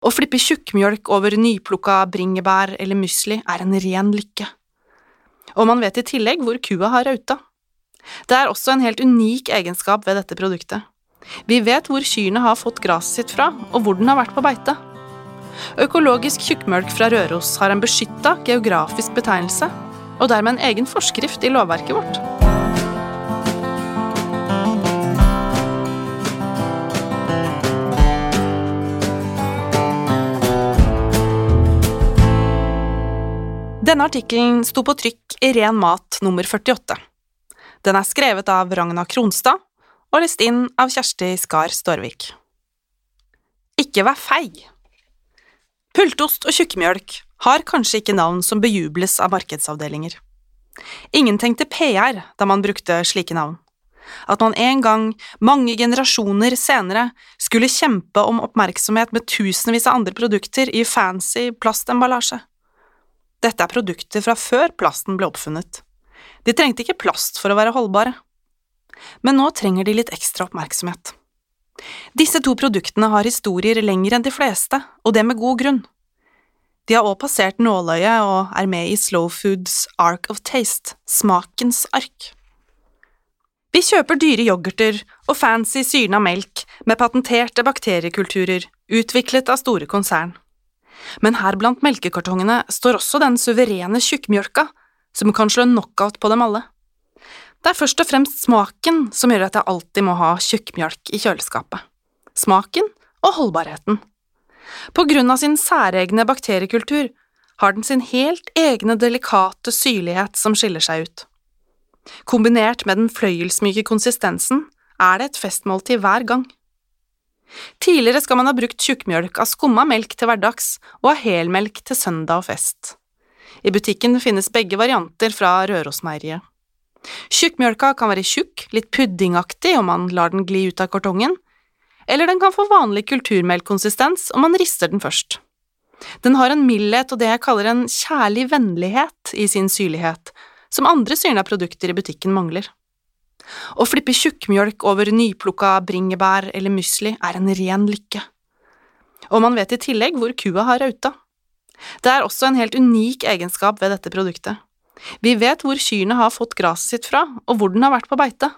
Å flippe tjukkmjølk over nyplukka bringebær eller musli er en ren lykke. Og man vet i tillegg hvor kua har rauta. Det er også en helt unik egenskap ved dette produktet. Vi vet hvor kyrne har fått gresset sitt fra, og hvor den har vært på beite. Økologisk tjukkmjølk fra Røros har en beskytta geografisk betegnelse, og dermed en egen forskrift i lovverket vårt. Denne artikkelen sto på trykk i Ren mat nummer 48. Den er skrevet av Ragna Kronstad og lest inn av Kjersti Skar Storvik. Ikke vær feig! Pultost og tjukkmjølk har kanskje ikke navn som bejubles av markedsavdelinger. Ingen tenkte PR da man brukte slike navn. At man en gang, mange generasjoner senere, skulle kjempe om oppmerksomhet med tusenvis av andre produkter i fancy plastemballasje. Dette er produkter fra før plasten ble oppfunnet. De trengte ikke plast for å være holdbare. Men nå trenger de litt ekstra oppmerksomhet. Disse to produktene har historier lenger enn de fleste, og det med god grunn. De har også passert nåløyet og er med i Slow Foods Ark of Taste, smakens ark. Vi kjøper dyre yoghurter og fancy syrna melk med patenterte bakteriekulturer utviklet av store konsern. Men her blant melkekartongene står også den suverene tjukkmjølka, som kan slå knockout på dem alle. Det er først og fremst smaken som gjør at jeg alltid må ha tjukkmjølk i kjøleskapet. Smaken og holdbarheten. På grunn av sin særegne bakteriekultur har den sin helt egne delikate syrlighet som skiller seg ut. Kombinert med den fløyelsmyke konsistensen er det et festmåltid hver gang. Tidligere skal man ha brukt tjukkmjølk av skumma melk til hverdags og av helmelk til søndag og fest. I butikken finnes begge varianter fra Rørosmeieriet. Tjukkmjølka kan være tjukk, litt puddingaktig om man lar den gli ut av kartongen, eller den kan få vanlig kulturmelkkonsistens om man rister den først. Den har en mildhet og det jeg kaller en kjærlig vennlighet i sin syrlighet, som andre syrna produkter i butikken mangler. Å flippe tjukkmjølk over nyplukka bringebær eller musli er en ren lykke. Og man vet i tillegg hvor kua har rauta. Det er også en helt unik egenskap ved dette produktet. Vi vet hvor kyrne har fått gresset sitt fra, og hvor den har vært på beite.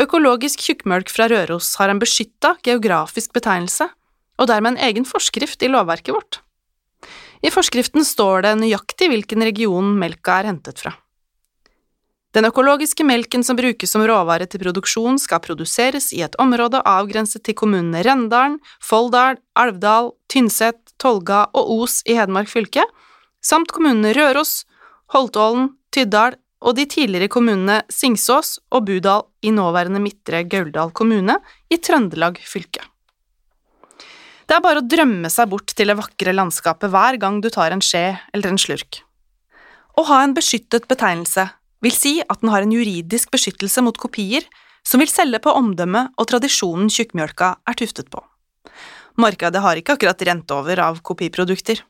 Økologisk tjukkmjølk fra Røros har en beskytta geografisk betegnelse, og dermed en egen forskrift i lovverket vårt. I forskriften står det nøyaktig hvilken region melka er hentet fra. Den økologiske melken som brukes som råvare til produksjon, skal produseres i et område avgrenset til kommunene Rendalen, Folldal, Alvdal, Tynset, Tolga og Os i Hedmark fylke, samt kommunene Røros, Holtålen, Tyddal og de tidligere kommunene Singsås og Budal i nåværende Midtre Gauldal kommune i Trøndelag fylke. Det er bare å drømme seg bort til det vakre landskapet hver gang du tar en skje eller en slurk. Å ha en beskyttet betegnelse vil si at den har en juridisk beskyttelse mot kopier som vil selge på omdømmet og tradisjonen tjukkmjølka er tuftet på. Markedet har ikke akkurat rent over av kopiprodukter.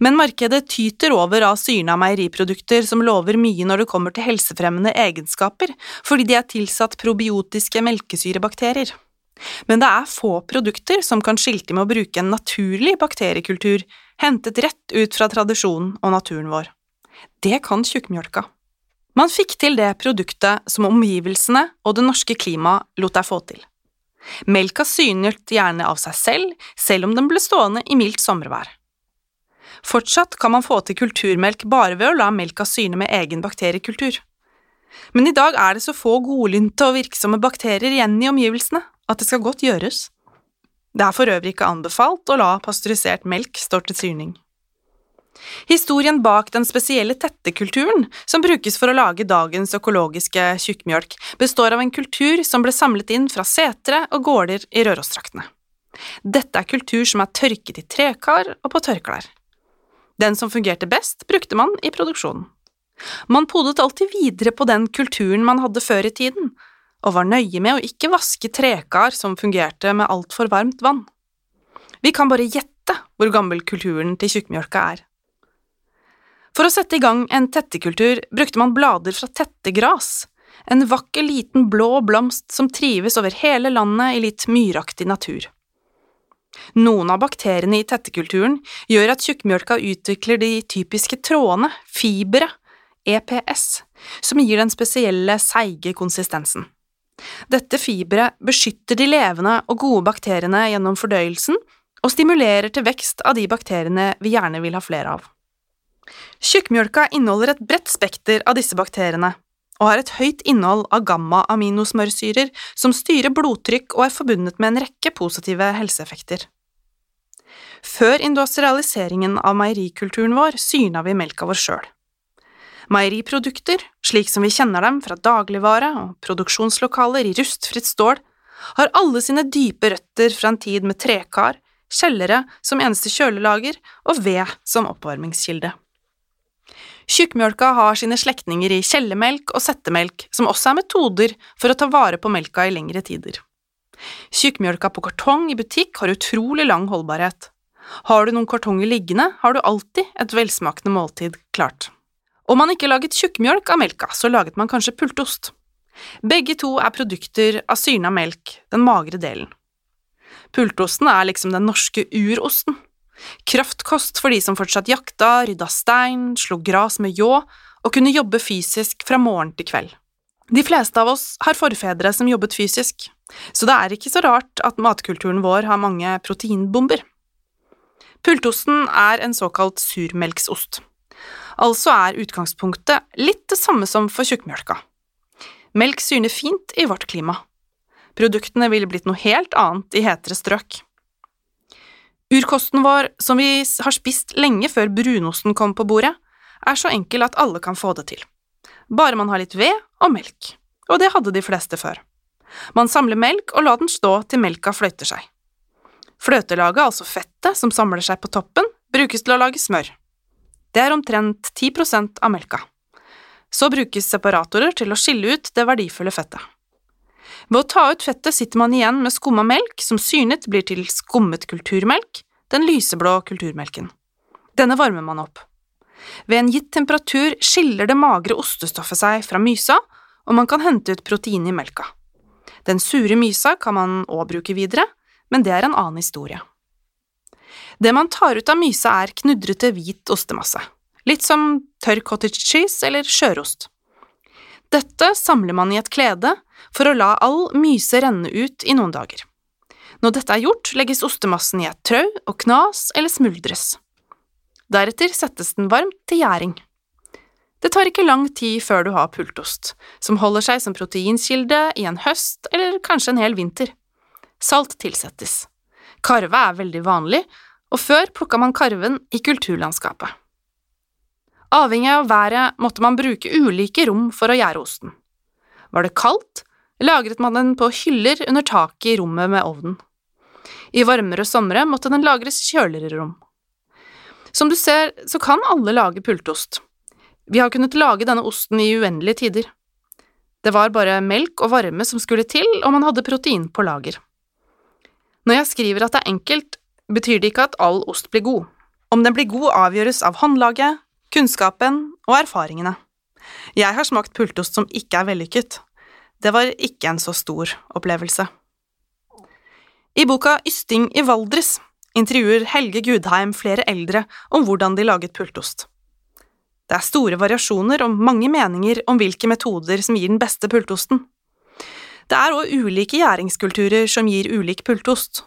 Men markedet tyter over av syrna meieriprodukter som lover mye når det kommer til helsefremmende egenskaper, fordi de er tilsatt probiotiske melkesyrebakterier. Men det er få produkter som kan skilte med å bruke en naturlig bakteriekultur hentet rett ut fra tradisjonen og naturen vår. Det kan tjukkmjølka. Man fikk til det produktet som omgivelsene og det norske klimaet lot deg få til. Melka synet gjerne av seg selv, selv om den ble stående i mildt sommervær. Fortsatt kan man få til kulturmelk bare ved å la melka syne med egen bakteriekultur. Men i dag er det så få godlynte og virksomme bakterier igjen i omgivelsene at det skal godt gjøres. Det er for øvrig ikke anbefalt å la pasteurisert melk stå til syrning. Historien bak den spesielle tettekulturen som brukes for å lage dagens økologiske tjukkmjølk, består av en kultur som ble samlet inn fra setre og gårder i Rørostraktene. Dette er kultur som er tørket i trekar og på tørklær. Den som fungerte best, brukte man i produksjonen. Man podet alltid videre på den kulturen man hadde før i tiden, og var nøye med å ikke vaske trekar som fungerte med altfor varmt vann. Vi kan bare gjette hvor gammel kulturen til tjukkmjølka er. For å sette i gang en tettekultur brukte man blader fra tettegras, en vakker liten blå blomst som trives over hele landet i litt myraktig natur. Noen av bakteriene i tettekulturen gjør at tjukkmjølka utvikler de typiske trådene, fibre, EPS, som gir den spesielle seige konsistensen. Dette fiberet beskytter de levende og gode bakteriene gjennom fordøyelsen og stimulerer til vekst av de bakteriene vi gjerne vil ha flere av. Tjukkmjølka inneholder et bredt spekter av disse bakteriene og har et høyt innhold av gamma-aminosmørsyrer som styrer blodtrykk og er forbundet med en rekke positive helseeffekter. Før industrialiseringen av meierikulturen vår syrna vi melka vår sjøl. Meieriprodukter, slik som vi kjenner dem fra dagligvare og produksjonslokaler i rustfritt stål, har alle sine dype røtter fra en tid med trekar, kjellere som eneste kjølelager og ved som oppvarmingskilde. Tjukkmjølka har sine slektninger i kjellemelk og settemelk, som også er metoder for å ta vare på melka i lengre tider. Tjukkmjølka på kartong i butikk har utrolig lang holdbarhet. Har du noen kartonger liggende, har du alltid et velsmakende måltid klart. Om man ikke laget tjukkmjølk av melka, så laget man kanskje pultost. Begge to er produkter av syrna melk, den magre delen. Pultosten er liksom den norske urosten. Kraftkost for de som fortsatt jakta, rydda stein, slo gras med ljå og kunne jobbe fysisk fra morgen til kveld. De fleste av oss har forfedre som jobbet fysisk, så det er ikke så rart at matkulturen vår har mange proteinbomber. Pultosten er en såkalt surmelksost. Altså er utgangspunktet litt det samme som for tjukkmjølka. Melk syrner fint i vårt klima. Produktene ville blitt noe helt annet i hetere strøk. Urkosten vår, som vi har spist lenge før brunosten kom på bordet, er så enkel at alle kan få det til. Bare man har litt ved og melk, og det hadde de fleste før. Man samler melk og lar den stå til melka fløyter seg. Fløtelaget, altså fettet som samler seg på toppen, brukes til å lage smør. Det er omtrent 10% av melka. Så brukes separatorer til å skille ut det verdifulle fettet. Ved å ta ut fettet sitter man igjen med skumma melk, som syrnet blir til skummet kulturmelk, den lyseblå kulturmelken. Denne varmer man opp. Ved en gitt temperatur skiller det magre ostestoffet seg fra mysa, og man kan hente ut protein i melka. Den sure mysa kan man òg bruke videre, men det er en annen historie. Det man tar ut av mysa, er knudrete, hvit ostemasse, litt som tørr cottage cheese eller skjørost. Dette samler man i et klede for å la all myse renne ut i noen dager. Når dette er gjort, legges ostemassen i et trau og knas eller smuldres. Deretter settes den varmt til gjæring. Det tar ikke lang tid før du har pultost, som holder seg som proteinkilde i en høst eller kanskje en hel vinter. Salt tilsettes. Karve er veldig vanlig, og før plukka man karven i kulturlandskapet. Avhengig av været måtte man bruke ulike rom for å gjære osten. Var det kaldt, lagret man den på hyller under taket i rommet med ovnen. I varmere somre måtte den lagres i kjøligere rom. Som du ser, så kan alle lage pultost. Vi har kunnet lage denne osten i uendelige tider. Det var bare melk og varme som skulle til, og man hadde protein på lager. Når jeg skriver at det er enkelt, betyr det ikke at all ost blir god. Om den blir god, avgjøres av håndlaget, kunnskapen og erfaringene. Jeg har smakt pultost som ikke er vellykket. Det var ikke en så stor opplevelse. I boka Ysting i Valdres intervjuer Helge Gudheim flere eldre om hvordan de laget pultost. Det er store variasjoner og mange meninger om hvilke metoder som gir den beste pultosten. Det er òg ulike gjæringskulturer som gir ulik pultost.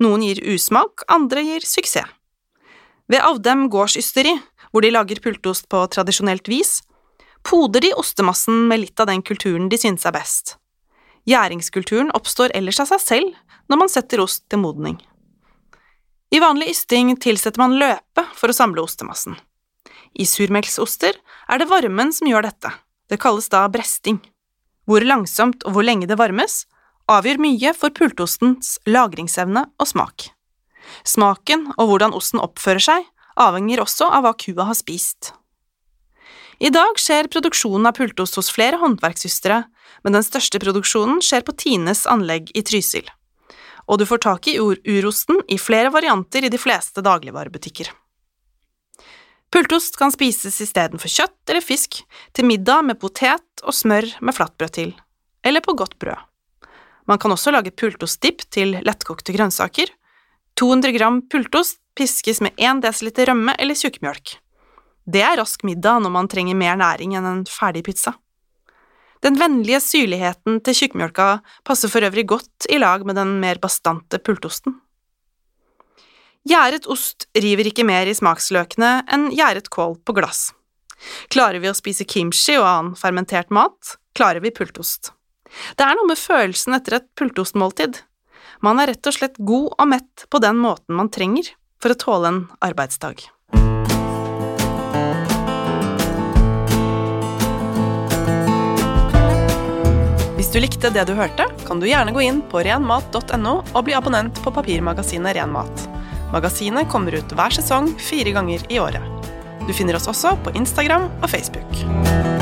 Noen gir usmak, andre gir suksess. Ved Avdem gårdsysteri hvor de lager pultost på tradisjonelt vis, poder de ostemassen med litt av den kulturen de synes er best. Gjæringskulturen oppstår ellers av seg selv når man setter ost til modning. I vanlig ysting tilsetter man løpe for å samle ostemassen. I surmelksoster er det varmen som gjør dette, det kalles da bresting. Hvor langsomt og hvor lenge det varmes, avgjør mye for pultostens lagringsevne og smak. Smaken og hvordan osten oppfører seg, avhenger også av hva kua har spist. I dag skjer produksjonen av pultost hos flere håndverkssøstre, men den største produksjonen skjer på Tines anlegg i Trysil. Og du får tak i urosten i flere varianter i de fleste dagligvarebutikker. Pultost kan spises istedenfor kjøtt eller fisk, til middag med potet og smør med flatbrød til, eller på godt brød. Man kan også lage pultostdipp til lettkokte grønnsaker, 200 gram pultost piskes med 1 dl rømme eller tjukkmjølk. Det er rask middag når man trenger mer næring enn en ferdig pizza. Den vennlige syrligheten til tjukkmjølka passer for øvrig godt i lag med den mer bastante pultosten. Gjæret ost river ikke mer i smaksløkene enn gjæret kål på glass. Klarer vi å spise kimchi og annen fermentert mat, klarer vi pultost. Det er noe med følelsen etter et pultostmåltid. Man er rett og slett god og mett på den måten man trenger for å tåle en arbeidsdag. Hvis du likte det du hørte, kan du gjerne gå inn på renmat.no og bli abonnent på papirmagasinet Ren mat. Magasinet kommer ut hver sesong fire ganger i året. Du finner oss også på Instagram og Facebook.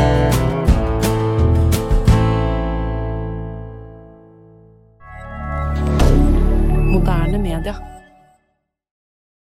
القادة